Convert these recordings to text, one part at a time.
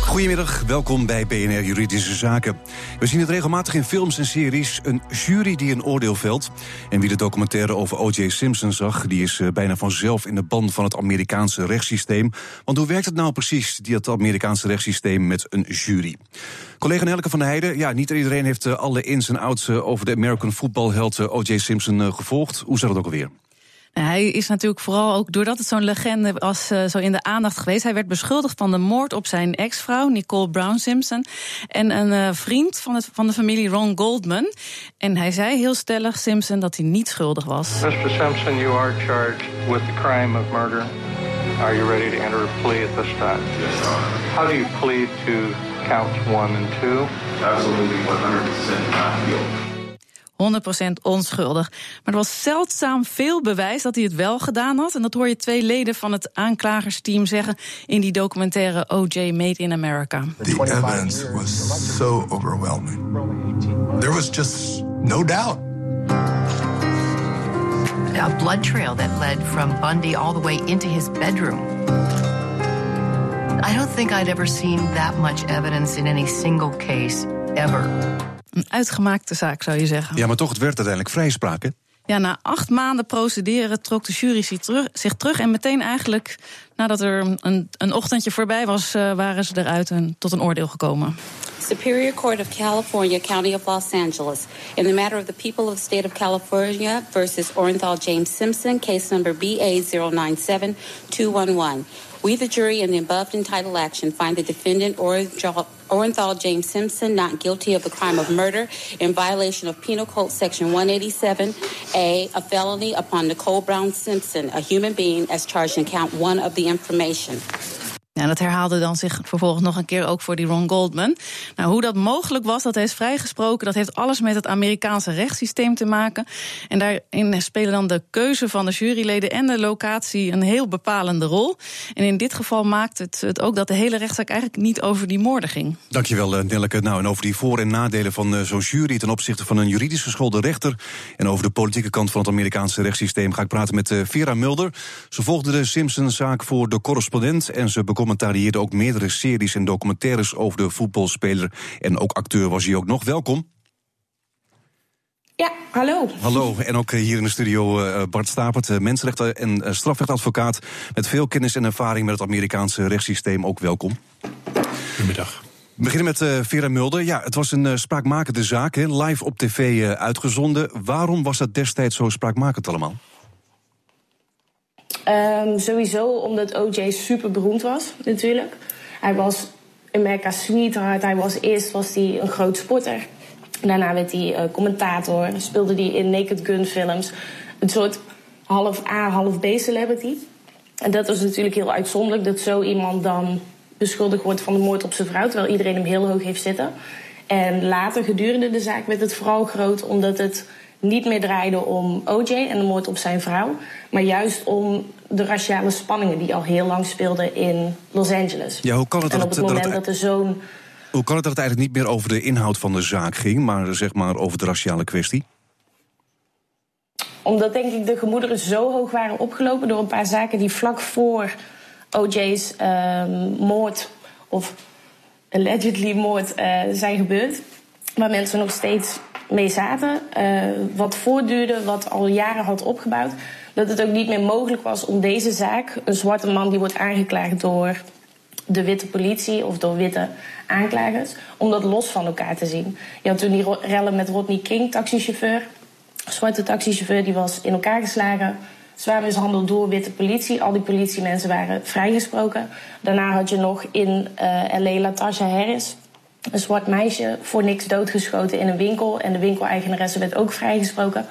Goedemiddag, welkom bij BNR Juridische Zaken. We zien het regelmatig in films en series. Een jury die een oordeel velt. En wie de documentaire over O.J. Simpson zag... die is eh, bijna vanzelf in de band van het Amerikaanse rechtssysteem. Want hoe werkt het nou precies, dat Amerikaanse rechtssysteem... met een jury? Collega Nelke van der Heijden, ja, niet iedereen heeft eh, alle ins en outs... Eh, over de American voetbalheld O.J. Simpson gevolgd. Hoe zat het ook alweer? Hij is natuurlijk vooral ook doordat het zo'n legende was, uh, zo in de aandacht geweest. Hij werd beschuldigd van de moord op zijn ex-vrouw, Nicole Brown Simpson. En een uh, vriend van, het, van de familie, Ron Goldman. En hij zei heel stellig, Simpson, dat hij niet schuldig was. Mr. Simpson, you are charged with the crime of murder. Are you ready to enter a plea at this time? Yes. How do you plead to counts one and two? Absolutely 100% not guilty. 100% onschuldig. Maar er was zeldzaam veel bewijs dat hij het wel gedaan had. En dat hoor je twee leden van het aanklagersteam zeggen in die documentaire OJ Made in America. The evidence was so overwhelming. There was just no doubt. A blood trail that led from Bundy all the way into his bedroom. I don't think I'd ever seen that much evidence in any single case ever. Een uitgemaakte zaak, zou je zeggen. Ja, maar toch, het werd uiteindelijk vrijspraak, hè? Ja, na acht maanden procederen trok de jury zich terug, zich terug en meteen eigenlijk nadat er een, een ochtendje voorbij was, uh, waren ze eruit en tot een oordeel gekomen. Superior Court of California, County of Los Angeles. In the matter of the people of the state of California versus Orenthal James Simpson, case number BA 097211. We, the jury, in the above entitled action, find the defendant Orenthal James Simpson not guilty of the crime of murder in violation of Penal Code Section 187A, a felony upon Nicole Brown Simpson, a human being, as charged in count one of the information. Ja, dat herhaalde dan zich vervolgens nog een keer ook voor die Ron Goldman. Nou, hoe dat mogelijk was, dat hij is vrijgesproken, dat heeft alles met het Amerikaanse rechtssysteem te maken. En daarin spelen dan de keuze van de juryleden en de locatie een heel bepalende rol. En in dit geval maakt het, het ook dat de hele rechtszaak eigenlijk niet over die moorden ging. Dankjewel, eh, Nelleke. Nou, en over die voor- en nadelen van uh, zo'n jury ten opzichte van een juridisch geschoolde rechter. En over de politieke kant van het Amerikaanse rechtssysteem ga ik praten met uh, Vera Mulder. Ze volgde de Simpson-zaak voor de correspondent en ze becommentarieerde ook meerdere series en documentaires over de voetbalspeler. En ook acteur was hij ook nog. Welkom. Ja, hallo. Hallo, en ook hier in de studio uh, Bart Stapert, mensenrechten- en strafrechtadvocaat... met veel kennis en ervaring met het Amerikaanse rechtssysteem. Ook welkom. Goedemiddag. We beginnen met uh, Vera Mulder. Ja, het was een uh, spraakmakende zaak, hè, live op tv uh, uitgezonden. Waarom was dat destijds zo spraakmakend allemaal? Um, sowieso omdat OJ super beroemd was, natuurlijk. Hij was America's sweetheart. Hij was eerst was hij een groot sporter. Daarna werd hij uh, commentator. Speelde hij in Naked Gun films. Een soort half A, half B celebrity. En dat was natuurlijk heel uitzonderlijk dat zo iemand dan beschuldigd wordt van de moord op zijn vrouw, terwijl iedereen hem heel hoog heeft zitten. En later, gedurende de zaak, werd het vooral groot omdat het niet meer draaide om OJ en de moord op zijn vrouw, maar juist om de raciale spanningen die al heel lang speelden in Los Angeles. Ja, hoe kan het en dat op het dat moment het- dat, er zo'n. Hoe kan het dat het eigenlijk niet meer over de inhoud van de zaak ging, maar zeg maar over de raciale kwestie? Omdat denk ik de gemoederen zo hoog waren opgelopen door een paar zaken die vlak voor OJ's ehm, moord of allegedly moord eh, zijn gebeurd. Waar mensen nog steeds mee zaten. eh, wat voortduurde, wat al jaren had opgebouwd. Dat het ook niet meer mogelijk was om deze zaak, een zwarte man die wordt aangeklaagd door de witte politie of door witte aanklagers, om dat los van elkaar te zien. Je had toen die rellen met Rodney King, taxichauffeur. Zwarte taxichauffeur die was in elkaar geslagen. Zwaar mishandeld door witte politie. Al die politiemensen waren vrijgesproken. Daarna had je nog in eh LA Latasha Harris. Een zwart meisje voor niks doodgeschoten in een winkel. En de winkeleigenaresse werd ook vrijgesproken.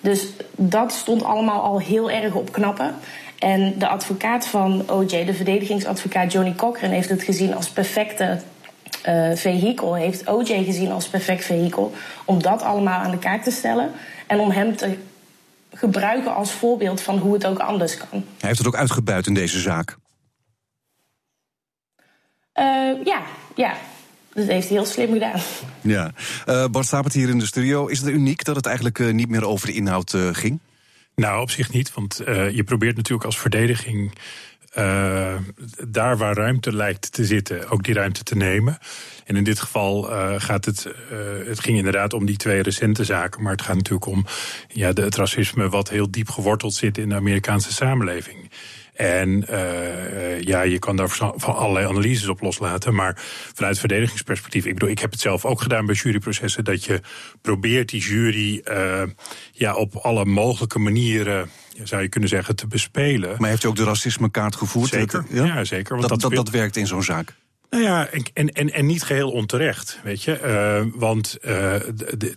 Dus dat stond allemaal al heel erg op knappen. En de advocaat van OJ, de verdedigingsadvocaat Johnny Cochran, heeft het gezien als perfecte eh vehikel. Heeft OJ gezien als perfect vehikel. Om dat allemaal aan de kaak te stellen. En om hem te gebruiken als voorbeeld van hoe het ook anders kan. Hij heeft het ook uitgebuit in deze zaak. Eh, ja, ja. Dat heeft hij heel slim gedaan. Ja. Uh, Bart Stapert hier in de studio. Is het uniek dat het eigenlijk uh, niet meer over de inhoud uh, ging? Nou, op zich niet. Want je probeert natuurlijk als verdediging uh, daar waar ruimte lijkt te zitten, ook die ruimte te nemen. En in dit geval uh, gaat het, uh, het ging inderdaad om die twee recente zaken, maar het gaat natuurlijk om ja, de, het racisme wat heel diep geworteld zit in de Amerikaanse samenleving. En uh, ja, je kan daar van allerlei analyses op loslaten. Maar vanuit verdedigingsperspectief, ik bedoel, ik heb het zelf ook gedaan bij juryprocessen, dat je probeert die jury uh, ja, op alle mogelijke manieren zou je kunnen zeggen, te bespelen. Maar heeft u ook de racismekaart gevoerd? Zeker, ja? ja zeker. Want dat, dat, dat, dat werkt in zo'n zaak. Nou ja, en, en, en niet geheel onterecht, weet je. Uh, want uh,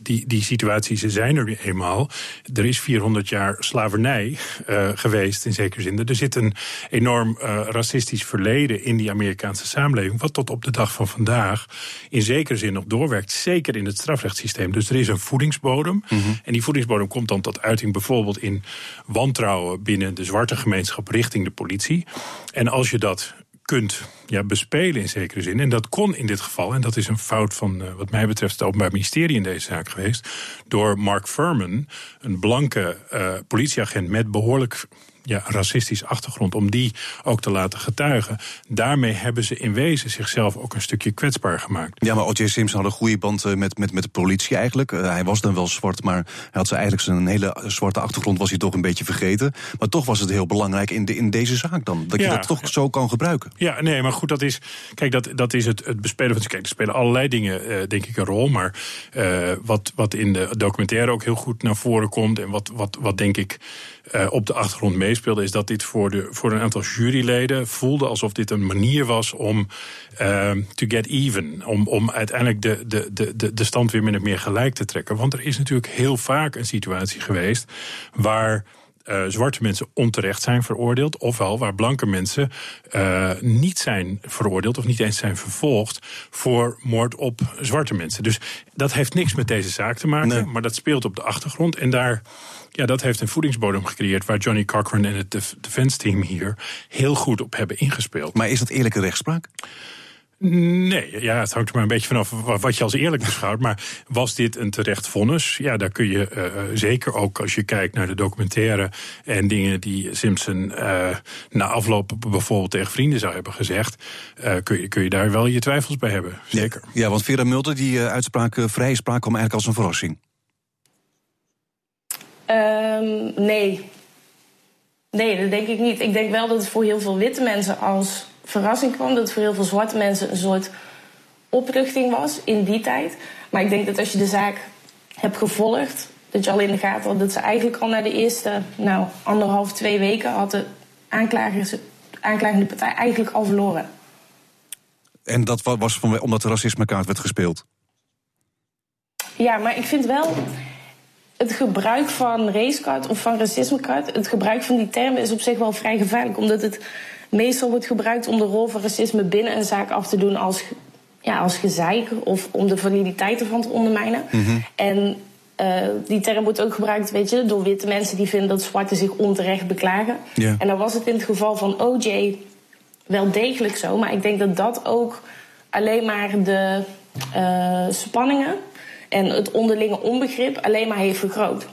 die, die situaties zijn er nu eenmaal. Er is 400 jaar slavernij uh, geweest, in zekere zin. Er zit een enorm racistisch verleden in die Amerikaanse samenleving... wat tot op de dag van vandaag in zekere zin nog doorwerkt. Zeker in het strafrechtssysteem. Dus er is een voedingsbodem. Mm -hmm. En die voedingsbodem komt dan tot uiting bijvoorbeeld in wantrouwen... binnen de zwarte gemeenschap richting de politie. En als je dat kunt ja, bespelen in zekere zin. En dat kon in dit geval, en dat is een fout van uh, wat mij betreft het Openbaar Ministerie in deze zaak geweest, door Mark Furman, een blanke uh, politieagent met behoorlijk ja, racistisch achtergrond, om die ook te laten getuigen. Daarmee hebben ze in wezen zichzelf ook een stukje kwetsbaar gemaakt. Ja, maar O.J. Simpson had een goede band eh, met, met, met de politie eigenlijk. Uh, hij was dan wel zwart, maar hij had ze eigenlijk zijn hele zwarte achtergrond was hij toch een beetje vergeten. Maar toch was het heel belangrijk in, de, in deze zaak dan, dat je dat toch zo kan gebruiken. Ja, nee, maar goed, dat is, kijk, dat, dat is het, het bespelen van, kijk, er spelen allerlei dingen, uh, denk ik, een rol. Maar wat, wat in de documentaire ook heel goed naar voren komt en wat, wat, wat denk ik uh, op de achtergrond meespeelde, is dat dit voor, de, voor een aantal juryleden voelde alsof dit een manier was om uh, to get even. Om, om uiteindelijk de, de, de, de stand weer min of meer gelijk te trekken. Want er is natuurlijk heel vaak een situatie geweest waar. Uh, zwarte mensen onterecht zijn veroordeeld, ofwel waar blanke mensen uh, niet zijn veroordeeld of niet eens zijn vervolgd voor moord op zwarte mensen. Dus dat heeft niks met deze zaak te maken, nee. maar dat speelt op de achtergrond en daar ja, dat heeft een voedingsbodem gecreëerd waar Johnny Cochran en het defense team hier heel goed op hebben ingespeeld. Maar is dat eerlijke rechtspraak? Nee, ja, het hangt er maar een beetje vanaf wat je als eerlijk beschouwt. Maar was dit een terecht vonnis? Ja, daar kun je uh, zeker ook als je kijkt naar de documentaire en dingen die Simpson uh, na afloop bijvoorbeeld tegen vrienden zou hebben gezegd, uh, kun, je, kun je daar wel je twijfels bij hebben. Zeker. Ja, ja want Vera Mulder, die uitspraak, vrije spraak, kwam eigenlijk als een verrassing. Um, nee. Nee, dat denk ik niet. Ik denk wel dat het voor heel veel witte mensen als verrassing kwam. Dat het voor heel veel zwarte mensen een soort opluchting was in die tijd. Maar ik denk dat als je de zaak hebt gevolgd, dat je al in de gaten had dat ze eigenlijk al na de eerste nou, anderhalf, twee weken had de aanklagers, aanklagende partij eigenlijk al verloren. En dat was omdat de racismekaart werd gespeeld? Ja, maar ik vind wel het gebruik van racecard of van racismecard, het gebruik van die termen is op zich wel vrij gevaarlijk, omdat het meestal wordt gebruikt om de rol van racisme binnen een zaak af te doen als, ja, als gezeik of om de validiteit ervan te ondermijnen. Mm -hmm. En uh, die term wordt ook gebruikt, weet je, door witte mensen die vinden dat zwarten zich onterecht beklagen. Yeah. En dan was het in het geval van OJ wel degelijk zo, maar ik denk dat dat ook alleen maar de uh, spanningen en het onderlinge onbegrip alleen maar heeft vergroot.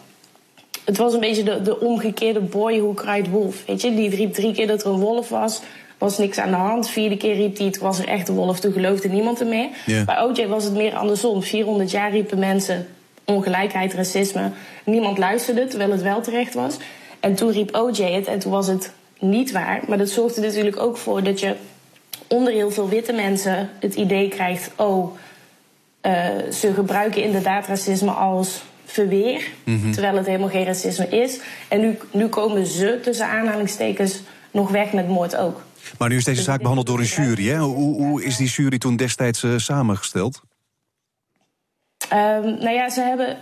Het was een beetje de, de omgekeerde boy who cried wolf. Weet je, die riep drie keer dat er een wolf was. Was niks aan de hand. Vierde keer riep hij, het was er echt een wolf. Toen geloofde niemand er meer. Yeah. Bij OJ was het meer andersom. 400 jaar riepen mensen ongelijkheid, racisme. Niemand luisterde, terwijl het wel terecht was. En toen riep OJ het en toen was het niet waar. Maar dat zorgde natuurlijk ook voor dat je onder heel veel witte mensen het idee krijgt... oh, uh, ze gebruiken inderdaad racisme als verweer, mm -hmm. terwijl het helemaal geen racisme is. En nu, nu komen ze, tussen aanhalingstekens, nog weg met moord ook. Maar nu is deze zaak behandeld door een jury. Hè? Hoe, hoe is die jury toen destijds uh, samengesteld? Um, nou ja, ze hebben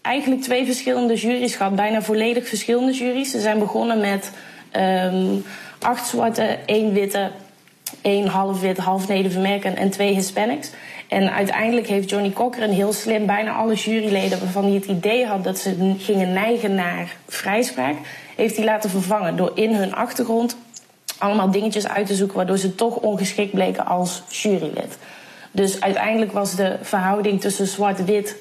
eigenlijk twee verschillende juries gehad. Bijna volledig verschillende juries. Ze zijn begonnen met um, acht zwarte, één witte, één half wit, half American en twee Hispanics. En uiteindelijk heeft Johnny Cochran heel slim bijna alle juryleden waarvan hij het idee had dat ze gingen neigen naar vrijspraak, heeft hij laten vervangen door in hun achtergrond allemaal dingetjes uit te zoeken waardoor ze toch ongeschikt bleken als jurylid. Dus uiteindelijk was de verhouding tussen zwart-wit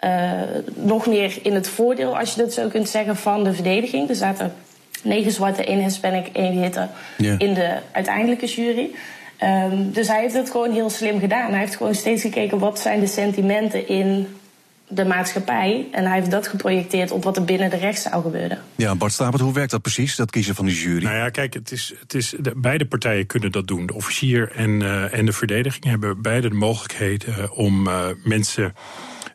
uh, nog meer in het voordeel, als je dat zo kunt zeggen, van de verdediging. Er zaten negen zwarte, één Hispanic, één witte yeah. in de uiteindelijke jury. Um, dus hij heeft het gewoon heel slim gedaan. Hij heeft gewoon steeds gekeken wat zijn de sentimenten in de maatschappij. En hij heeft dat geprojecteerd op wat er binnen de rechtszaal gebeurde. Ja, Bart Stapert, hoe werkt dat precies, dat kiezen van de jury? Nou ja, kijk, het is, het is, de, beide partijen kunnen dat doen. De officier en, uh, en de verdediging hebben beide de mogelijkheden om uh, mensen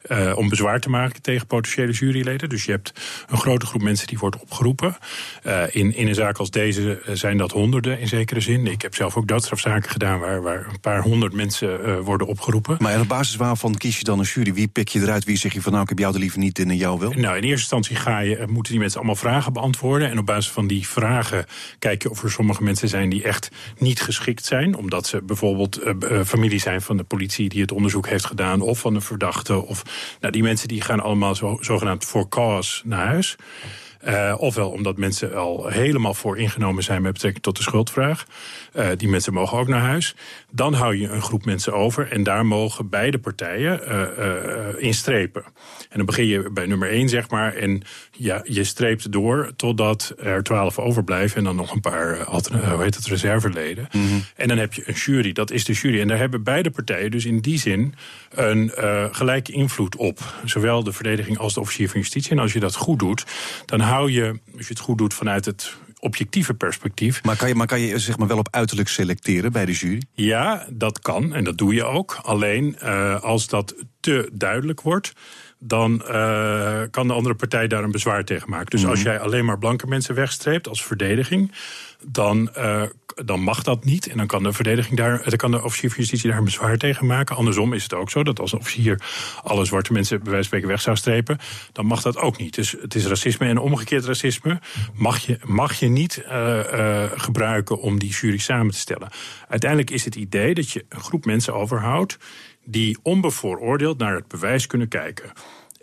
uh, om bezwaar te maken tegen potentiële juryleden. Dus je hebt een grote groep mensen die wordt opgeroepen. Uh, in, in een zaak als deze eh, zijn dat honderden in zekere zin. Ik heb zelf ook doodstrafzaken gedaan waar, waar een paar honderd mensen uh, worden opgeroepen. Maar op basis waarvan kies je dan een jury? Wie pik je eruit? Wie zeg je van nou ik heb jou er liever niet in en jou wel? Nou, in eerste instantie ga je, moeten die mensen allemaal vragen beantwoorden. En op basis van die vragen kijk je of er sommige mensen zijn die echt niet geschikt zijn. Omdat ze bijvoorbeeld familie zijn van de politie die het onderzoek heeft gedaan. Of van een verdachte of nou, die mensen die gaan allemaal zo, zogenaamd voor cause naar huis. Uh, ofwel omdat mensen al helemaal voor ingenomen zijn met betrekking tot de schuldvraag. Uh, die mensen mogen ook naar huis. Dan hou je een groep mensen over en daar mogen beide partijen uh, in strepen. En dan begin je bij nummer 1, zeg maar. En ja, je streept door totdat er twaalf overblijven. En dan nog een paar hoe heet het, reserveleden. Mm -hmm. En dan heb je een jury. Dat is de jury. En daar hebben beide partijen dus in die zin een gelijke invloed op. Zowel de verdediging als de officier van justitie. En als je dat goed doet, dan hou je, als je het goed doet vanuit het objectieve perspectief. Maar kan je, maar kan je zeg maar wel op uiterlijk selecteren bij de jury? Ja, dat kan en dat doe je ook. Alleen uh, als dat te duidelijk wordt dan uh, kan de andere partij daar een bezwaar tegen maken. Dus mm -hmm. als jij alleen maar blanke mensen wegstreept als verdediging, dan, uh, dan mag dat niet. En dan kan de verdediging daar, dan kan de officier van justitie daar een bezwaar tegen maken. Andersom is het ook zo dat als een officier alle zwarte mensen bij wijze van spreken weg zou strepen, dan mag dat ook niet. Dus het is racisme en omgekeerd racisme mag je, mag je niet uh, uh, gebruiken om die jury samen te stellen. Uiteindelijk is het idee dat je een groep mensen overhoudt die onbevooroordeeld naar het bewijs kunnen kijken.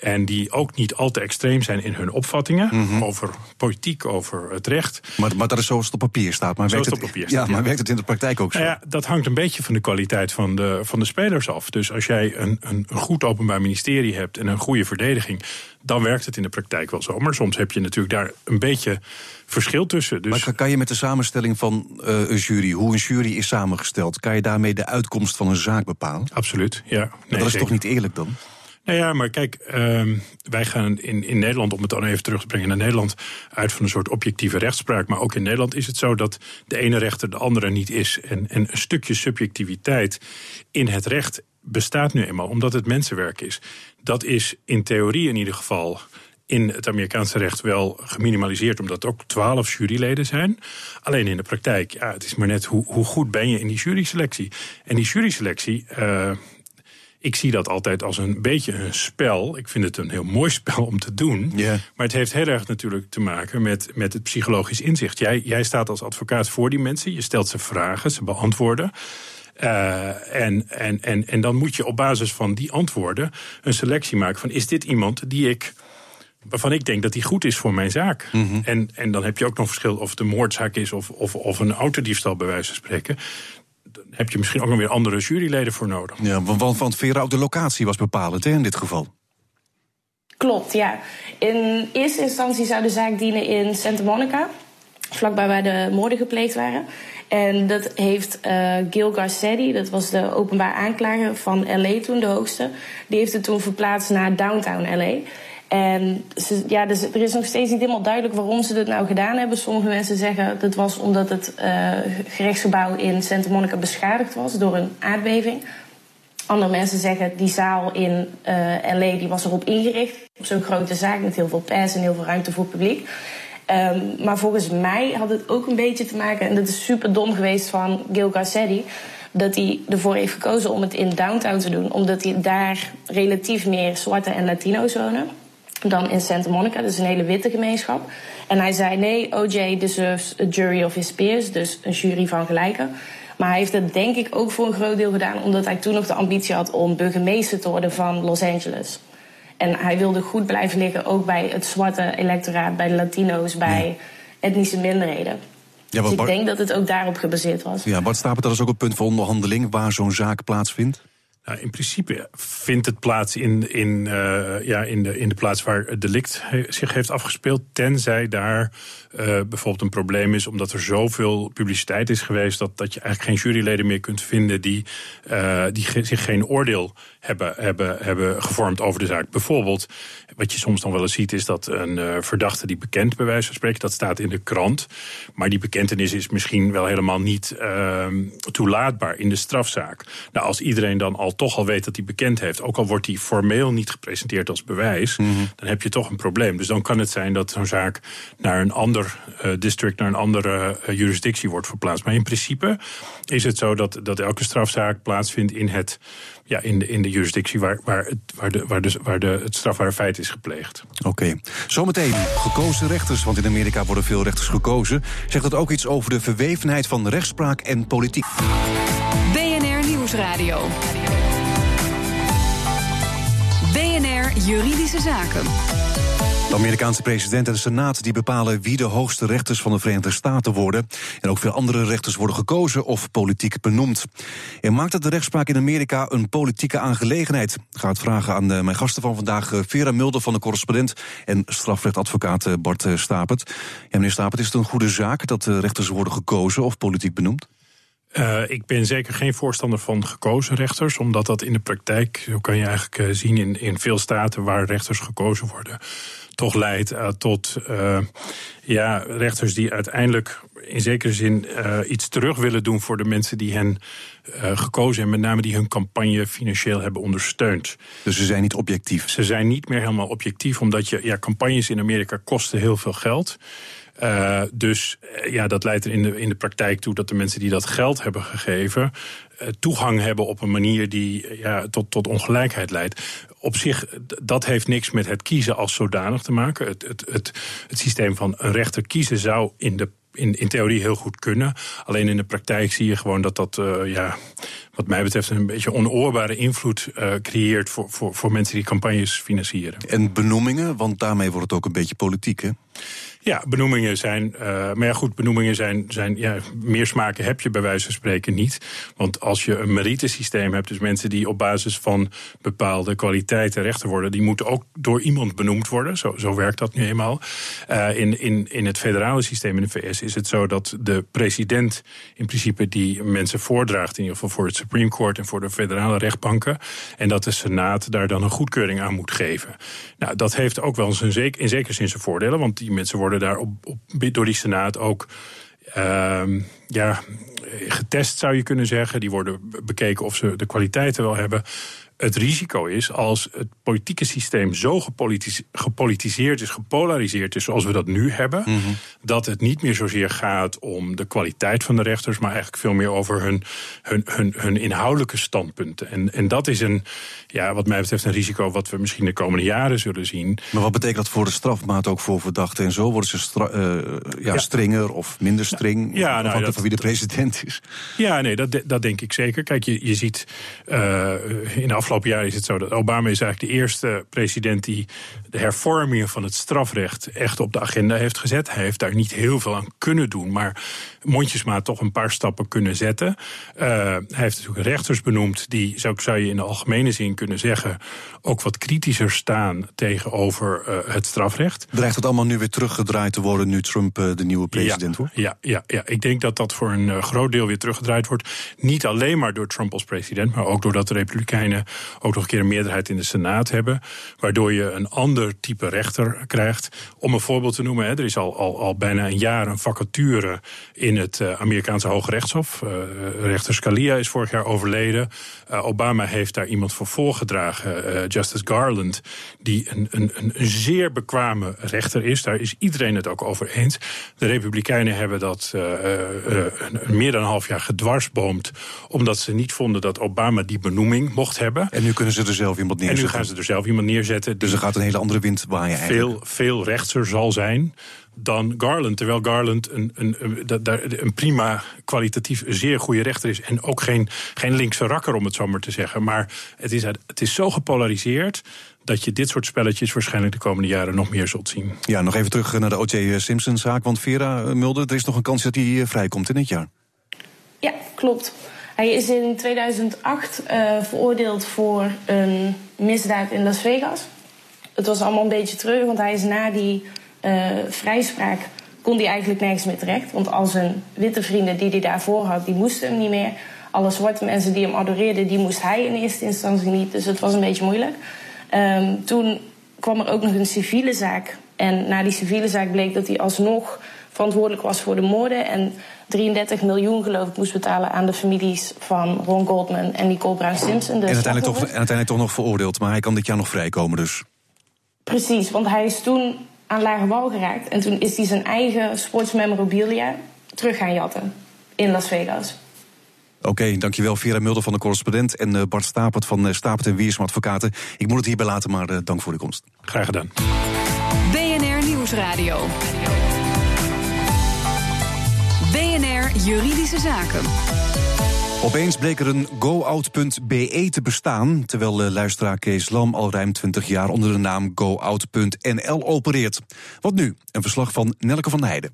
En die ook niet al te extreem zijn in hun opvattingen mm -hmm. over politiek, over het recht. Maar, maar dat is zoals het op papier staat. Maar werkt het op papier ja, staat. Ja, maar werkt het in de praktijk ook zo? Nou ja, dat hangt een beetje van de kwaliteit van de, van de spelers af. Dus als jij een, een, een goed openbaar ministerie hebt en een goede verdediging, dan werkt het in de praktijk wel zo. Maar soms heb je natuurlijk daar een beetje verschil tussen. Dus... Maar kan je met de samenstelling van uh, een jury, hoe een jury is samengesteld, kan je daarmee de uitkomst van een zaak bepalen? Absoluut, ja. Nee, dat is zeker. toch niet eerlijk dan? Nou ja, maar kijk, uh, wij gaan in, in Nederland, om het dan even terug te brengen naar Nederland, uit van een soort objectieve rechtspraak. Maar ook in Nederland is het zo dat de ene rechter de andere niet is. En, en een stukje subjectiviteit in het recht bestaat nu eenmaal, omdat het mensenwerk is. Dat is in theorie in ieder geval in het Amerikaanse recht wel geminimaliseerd, omdat er ook twaalf juryleden zijn. Alleen in de praktijk, ja, het is maar net hoe, hoe goed ben je in die juryselectie. En die juryselectie. Uh, ik zie dat altijd als een beetje een spel. Ik vind het een heel mooi spel om te doen. Yeah. Maar het heeft heel erg natuurlijk te maken met, met het psychologisch inzicht. Jij, jij staat als advocaat voor die mensen. Je stelt ze vragen, ze beantwoorden. Uh, en, en, en, en dan moet je op basis van die antwoorden een selectie maken van is dit iemand die ik waarvan ik denk dat die goed is voor mijn zaak. Mhm. Mm -hmm. en, en dan heb je ook nog verschil of het een moordzaak is of, of, of een autodiefstal bij wijze van spreken heb je misschien ook nog weer andere juryleden voor nodig. Ja, want, want Vera, ook de locatie was bepalend hè, in dit geval. Klopt, ja. In eerste instantie zou de zaak dienen in Santa Monica, vlakbij waar de moorden gepleegd waren. En dat heeft uh, Gil Garcetti, dat was de openbaar aanklager van LA toen, de hoogste, die heeft het toen verplaatst naar downtown LA. En ja, dus er is nog steeds niet helemaal duidelijk waarom ze dat nou gedaan hebben. Sommige mensen zeggen dat was omdat het uh, gerechtsgebouw in Santa Monica beschadigd was door een aardbeving. Andere mensen zeggen die zaal in uh, LA die was erop ingericht. Op zo'n grote zaak met heel veel pers en heel veel ruimte voor publiek. Um, maar volgens mij had het ook een beetje te maken, en dat is super dom geweest van Gil Garcetti, dat hij ervoor heeft gekozen om het in downtown te doen, omdat hij daar relatief meer zwarte en Latino's wonen dan in Santa Monica. Dat is een hele witte gemeenschap. En hij zei: nee, OJ deserves a jury of his peers, dus een jury van gelijken. Maar hij heeft het denk ik ook voor een groot deel gedaan omdat hij toen nog de ambitie had om burgemeester te worden van Los Angeles. En hij wilde goed blijven liggen, ook bij het zwarte electoraat, bij de Latino's, bij etnische minderheden. Ja, dus ik Bart, denk dat het ook daarop gebaseerd was. Ja, Bart Stapert, dat is ook een punt voor onderhandeling waar zo'n zaak plaatsvindt? Nou, in principe vindt het plaats in, in, uh, ja, in, de, in de plaats waar het delict zich heeft afgespeeld. Tenzij daar uh, bijvoorbeeld een probleem is, omdat er zoveel publiciteit is geweest. dat, dat je eigenlijk geen juryleden meer kunt vinden die, uh, die zich geen oordeel hebben, hebben, hebben gevormd over de zaak. Bijvoorbeeld, wat je soms dan wel eens ziet, is dat een verdachte die bekend bij wijze van spreken, dat staat in de krant. Maar die bekentenis is misschien wel helemaal niet uh, toelaatbaar in de strafzaak. Nou, als iedereen dan al toch al weet dat hij bekend heeft, ook al wordt die formeel niet gepresenteerd als bewijs, mm -hmm. dan heb je toch een probleem. Dus dan kan het zijn dat zo'n zaak naar een ander uh, district, naar een andere uh, jurisdictie wordt verplaatst. Maar in principe is het zo dat, dat elke strafzaak plaatsvindt in het ja, in, de, in de jurisdictie waar, waar, het, waar, de, waar, de, waar de, het strafbare feit is gepleegd. Oké. Okay. Zometeen gekozen rechters, want in Amerika worden veel rechters gekozen. Zegt dat ook iets over de verwevenheid van rechtspraak en politiek? Nieuwsradio. Juridische Zaken. De Amerikaanse president en de Senaat die bepalen wie de hoogste rechters van de Verenigde Staten worden. En ook veel andere rechters worden gekozen of politiek benoemd. En maakt het de rechtspraak in Amerika een politieke aangelegenheid? Ik ga het vragen aan mijn gasten van vandaag, Vera Mulder van de correspondent en strafrechtadvocaat Bart Stapert. Ja, meneer Stapert, is het een goede zaak dat rechters worden gekozen of politiek benoemd? Uh, ik ben zeker geen voorstander van gekozen rechters, omdat dat in de praktijk, zo kan je eigenlijk uh, zien in, in veel staten waar rechters gekozen worden, toch leidt uh, tot ja, rechters die uiteindelijk in zekere zin iets terug willen doen voor de mensen die hen gekozen hebben, met name die hun campagne financieel hebben ondersteund. Dus ze zijn niet objectief? Ze zijn niet meer helemaal objectief, omdat je, ja, campagnes in Amerika kosten heel veel geld. Uh, dus uh, ja, dat leidt er in de, in de praktijk toe dat de mensen die dat geld hebben gegeven. Uh, toegang hebben op een manier die ja, tot, tot ongelijkheid leidt. Op zich, dat heeft niks met het kiezen als zodanig te maken. Het, het, het, het systeem van een rechter kiezen zou in de in, in theorie heel goed kunnen. Alleen in de praktijk zie je gewoon dat dat, ja, wat mij betreft, een beetje onoorbare invloed creëert voor, voor, voor mensen die campagnes financieren. En benoemingen, want daarmee wordt het ook een beetje politiek, hè? Ja, benoemingen zijn. Uh, maar ja, goed, benoemingen zijn. zijn ja, meer smaken heb je bij wijze van spreken niet. Want als je een meritesysteem hebt, dus mensen die op basis van bepaalde kwaliteiten rechter worden, die moeten ook door iemand benoemd worden. Zo, zo werkt dat nu eenmaal. Uh, in, in, in het federale systeem in de VS is het zo dat de president in principe die mensen voordraagt, in ieder geval voor het Supreme Court en voor de federale rechtbanken. En dat de Senaat daar dan een goedkeuring aan moet geven. Nou, dat heeft ook wel zeker, in zekere zin zijn voordelen, want die mensen worden daar op, op, door die Senaat ook uh, ja, getest, zou je kunnen zeggen. Die worden bekeken of ze de kwaliteiten wel hebben. Het risico is als het politieke systeem zo gepolitis gepolitiseerd is, gepolariseerd is, zoals we dat nu hebben, mm -hmm. dat het niet meer zozeer gaat om de kwaliteit van de rechters, maar eigenlijk veel meer over hun, hun, hun, hun inhoudelijke standpunten. En, en dat is een, ja, wat mij betreft, een risico wat we misschien de komende jaren zullen zien. Maar wat betekent dat voor de strafmaat ook voor verdachten en zo? Worden ze uh, ja, ja, strenger of minder streng? Ja, nou, dat, van wie de president is. Ja, nee, dat, dat denk ik zeker. Kijk, je, je ziet uh, in de afgelopen jaren is het zo dat Obama is eigenlijk de eerste president die de hervorming van het strafrecht echt op de agenda heeft gezet. Hij heeft daar niet heel veel aan kunnen doen, maar mondjesmaat toch een paar stappen kunnen zetten. Uh, hij heeft natuurlijk rechters benoemd die, zo zou je in de algemene zin kunnen zeggen, ook wat kritischer staan tegenover uh, het strafrecht. Dreigt het allemaal nu weer teruggedraaid te worden nu Trump uh, de nieuwe president ja, wordt? Ja, ja, ja, ik denk dat dat voor een groot deel weer teruggedraaid wordt. Niet alleen maar door Trump als president, maar ook doordat de Republikeinen ook nog een keer een meerderheid in de Senaat hebben. Waardoor je een ander type rechter krijgt. Om een voorbeeld te noemen, hè, er is al, al, al bijna een jaar een vacature in het uh, Amerikaanse Hoge Rechtshof. Uh, rechter Scalia is vorig jaar overleden. Obama heeft daar iemand voor voorgedragen, Justice Garland, die een, een, een zeer bekwame rechter is. Daar is iedereen het ook over eens. De Republikeinen hebben dat meer dan een half jaar gedwarsboomd, omdat ze niet vonden dat Obama die benoeming mocht hebben. En nu kunnen ze er zelf iemand neerzetten. En nu gaan ze er zelf iemand neerzetten. Dus er gaat een hele andere wind waaien veel, eigenlijk. Veel rechtser zal zijn dan Garland. Terwijl Garland een, een, een, een prima, kwalitatief zeer goede rechter is. En ook geen, geen linkse rakker, om het zo maar te zeggen. Maar het is, het is zo gepolariseerd dat je dit soort spelletjes waarschijnlijk de komende jaren nog meer zult zien. Ja, nog even terug naar de O.J. Simpson-zaak. Want Vera Mulder, er is nog een kans dat hij vrijkomt in dit jaar. Ja, klopt. Hij is in 2008 uh, veroordeeld voor een misdaad in Las Vegas. Het was allemaal een beetje treurig, want hij is na die uh, vrijspraak kon hij eigenlijk nergens meer terecht. Want al zijn witte vrienden die hij daarvoor had, die moesten hem niet meer. Alle zwarte mensen die hem adoreerden, die moest hij in eerste instantie niet. Dus het was een beetje moeilijk. Um, toen kwam er ook nog een civiele zaak. En na die civiele zaak bleek dat hij alsnog verantwoordelijk was voor de moorden. En 33 miljoen, geloof ik, moest betalen aan de families van Ron Goldman en Nicole Brown Simpson. En uiteindelijk, toch, en uiteindelijk toch nog veroordeeld, maar hij kan dit jaar nog vrijkomen dus. Precies, want hij is toen aan lage wal geraakt. En toen is hij zijn eigen sportsmemorabilia terug gaan jatten in Las Vegas. Oké, okay, dankjewel Vera Mulder van de correspondent en uh, Bart Stapert van uh, Stapert en Wiersum Advocaten. Ik moet het hierbij laten, maar uh, dank voor de komst. Graag gedaan. BNR Nieuwsradio. Juridische Zaken. Opeens bleek er een goout.be te bestaan, terwijl de luisteraar Kees Lam al ruim 20 jaar onder de naam goout.nl opereert. Wat nu? Een verslag van Nelke van Heijden.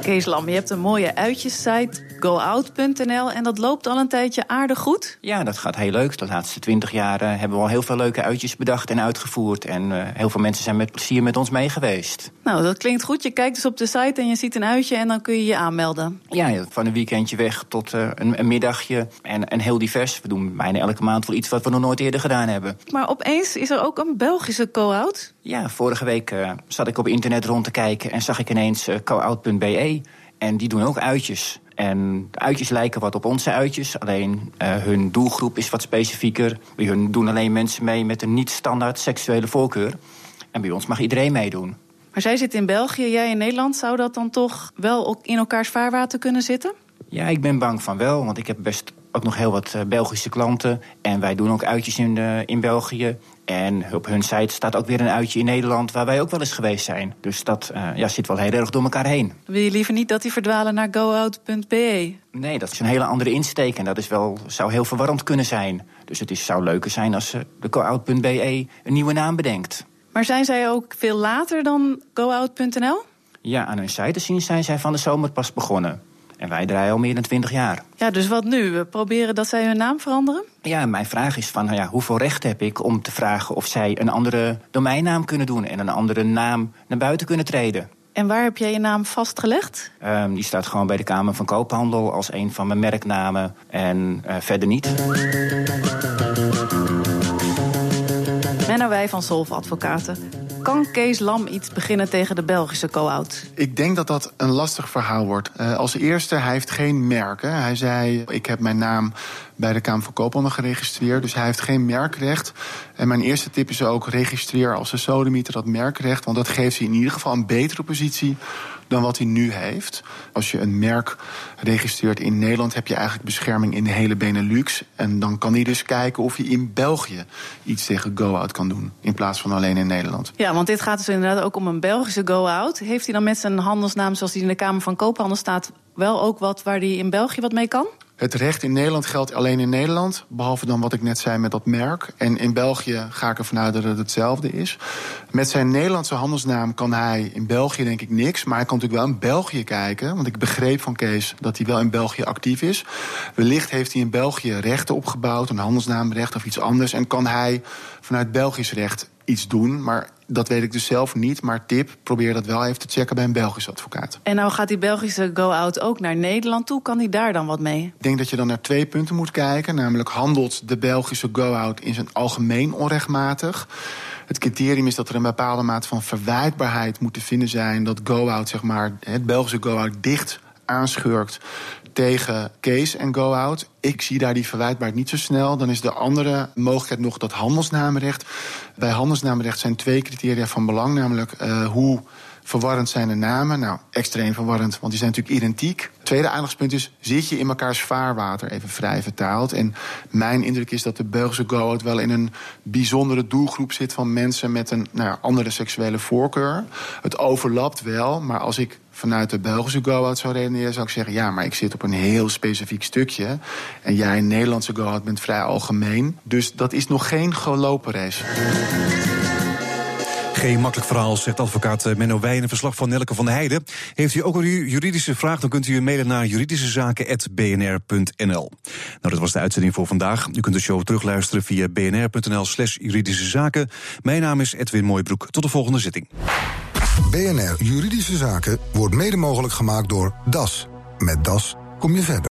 Kees Lam, je hebt een mooie uitjessite, goout.nl, en dat loopt al een tijdje aardig goed? Ja, dat gaat heel leuk. De laatste twintig jaar uh, hebben we al heel veel leuke uitjes bedacht en uitgevoerd. En uh, heel veel mensen zijn met plezier met ons mee geweest. Nou, dat klinkt goed. Je kijkt dus op de site en je ziet een uitje en dan kun je je aanmelden. Ja, van een weekendje weg tot uh, een, een, middagje en, en heel divers. We doen bijna elke maand wel iets wat we nog nooit eerder gedaan hebben. Maar opeens is er ook een Belgische co-out? Ja, vorige week zat ik op internet rond te kijken en zag ik ineens co-out.be. En die doen ook uitjes. En de uitjes lijken wat op onze uitjes, alleen uh, hun doelgroep is wat specifieker. Bij hun doen alleen mensen mee met een niet-standaard seksuele voorkeur. En bij ons mag iedereen meedoen. Maar zij zit in België, jij in Nederland. Zou dat dan toch wel in elkaars vaarwater kunnen zitten? Ja, ik ben bang van wel, want ik heb best ook nog heel wat Belgische klanten. En wij doen ook uitjes in, uh, in België. En op hun site staat ook weer een uitje in Nederland waar wij ook wel eens geweest zijn. Dus dat uh, ja, zit wel heel erg door elkaar heen. Wil je liever niet dat die verdwalen naar goout.be? Nee, dat is een hele andere insteek en dat is wel, zou heel verwarrend kunnen zijn. Dus het is, zou leuker zijn als uh, de goout.be een nieuwe naam bedenkt. Maar zijn zij ook veel later dan goout.nl? Ja, aan hun site te zien zijn zij van de zomer pas begonnen. En wij draaien al meer dan twintig jaar. Ja, dus wat nu? We proberen dat zij hun naam veranderen? Ja, mijn vraag is van nou ja, hoeveel recht heb ik om te vragen of zij een andere domeinnaam kunnen doen en een andere naam naar buiten kunnen treden. En waar heb jij je naam vastgelegd? Um, die staat gewoon bij de Kamer van Koophandel als een van mijn merknamen en uh, verder niet. Menno Wij van Solve Advocaten. Kan Kees Lam iets beginnen tegen de Belgische co-out? Ik denk dat dat een lastig verhaal wordt. Uh, als eerste, hij heeft geen merken. Hij zei, ik heb mijn naam bij de Kamer van Koophandel geregistreerd. Dus hij heeft geen merkrecht. En mijn eerste tip is ook, registreer als een sodemieter dat merkrecht. Want dat geeft hij in ieder geval een betere positie dan wat hij nu heeft. Als je een merk registreert in Nederland, heb je eigenlijk bescherming in de hele Benelux. En dan kan hij dus kijken of hij in België iets tegen go-out kan doen. In plaats van alleen in Nederland. Ja, want dit gaat dus inderdaad ook om een Belgische go-out. Heeft hij dan met zijn handelsnaam, zoals die in de Kamer van Koophandel staat, wel ook wat waar hij in België wat mee kan? Het recht in Nederland geldt alleen in Nederland. Behalve dan wat ik net zei met dat merk. En in België ga ik ervan uit dat het hetzelfde is. Met zijn Nederlandse handelsnaam kan hij in België denk ik niks. Maar hij kan natuurlijk wel in België kijken. Want ik begreep van Kees dat hij wel in België actief is. Wellicht heeft hij in België rechten opgebouwd. Een handelsnaamrecht of iets anders. En kan hij vanuit Belgisch recht iets doen. Maar dat weet ik dus zelf niet. Maar tip, probeer dat wel even te checken bij een Belgische advocaat. En nou gaat die Belgische go-out ook naar Nederland toe. Kan hij daar dan wat mee? Ik denk dat je dan naar twee punten moet kijken. Namelijk handelt de Belgische go-out in zijn algemeen onrechtmatig. Het criterium is dat er een bepaalde mate van verwijtbaarheid moet te vinden zijn. Dat go-out, zeg maar, het Belgische go-out dicht aanschurkt tegen case en go-out. Ik zie daar die verwijtbaarheid niet zo snel. Dan is de andere mogelijkheid nog dat handelsnamenrecht. Bij handelsnamenrecht zijn twee criteria van belang, namelijk uh, hoe verwarrend zijn de namen. Nou, extreem verwarrend, want die zijn natuurlijk identiek. Tweede aandachtspunt is, zit je in elkaars vaarwater, even vrij vertaald. En mijn indruk is dat de Belgische go-out wel in een bijzondere doelgroep zit... van mensen met een nou andere seksuele voorkeur. Het overlapt wel, maar als ik vanuit de Belgische go-out zou redeneren... zou ik zeggen, ja, maar ik zit op een heel specifiek stukje. En jij, Nederlandse go-out, bent vrij algemeen. Dus dat is nog geen gelopen race. Geen makkelijk verhaal, zegt advocaat eh, Menno Wij in een verslag van Nelke van der Heijden. Heeft u ook een juridische vraag, dan kunt u mailen naar juridischezaken.bnr.nl. Nou, dat was de uitzending voor vandaag. U kunt de show terugluisteren via bnr.nl slash juridische zaken. Mijn naam is Edwin Mooibroek. Tot de volgende zitting. BNR Juridische Zaken wordt mede mogelijk gemaakt door DAS. Met DAS kom je verder.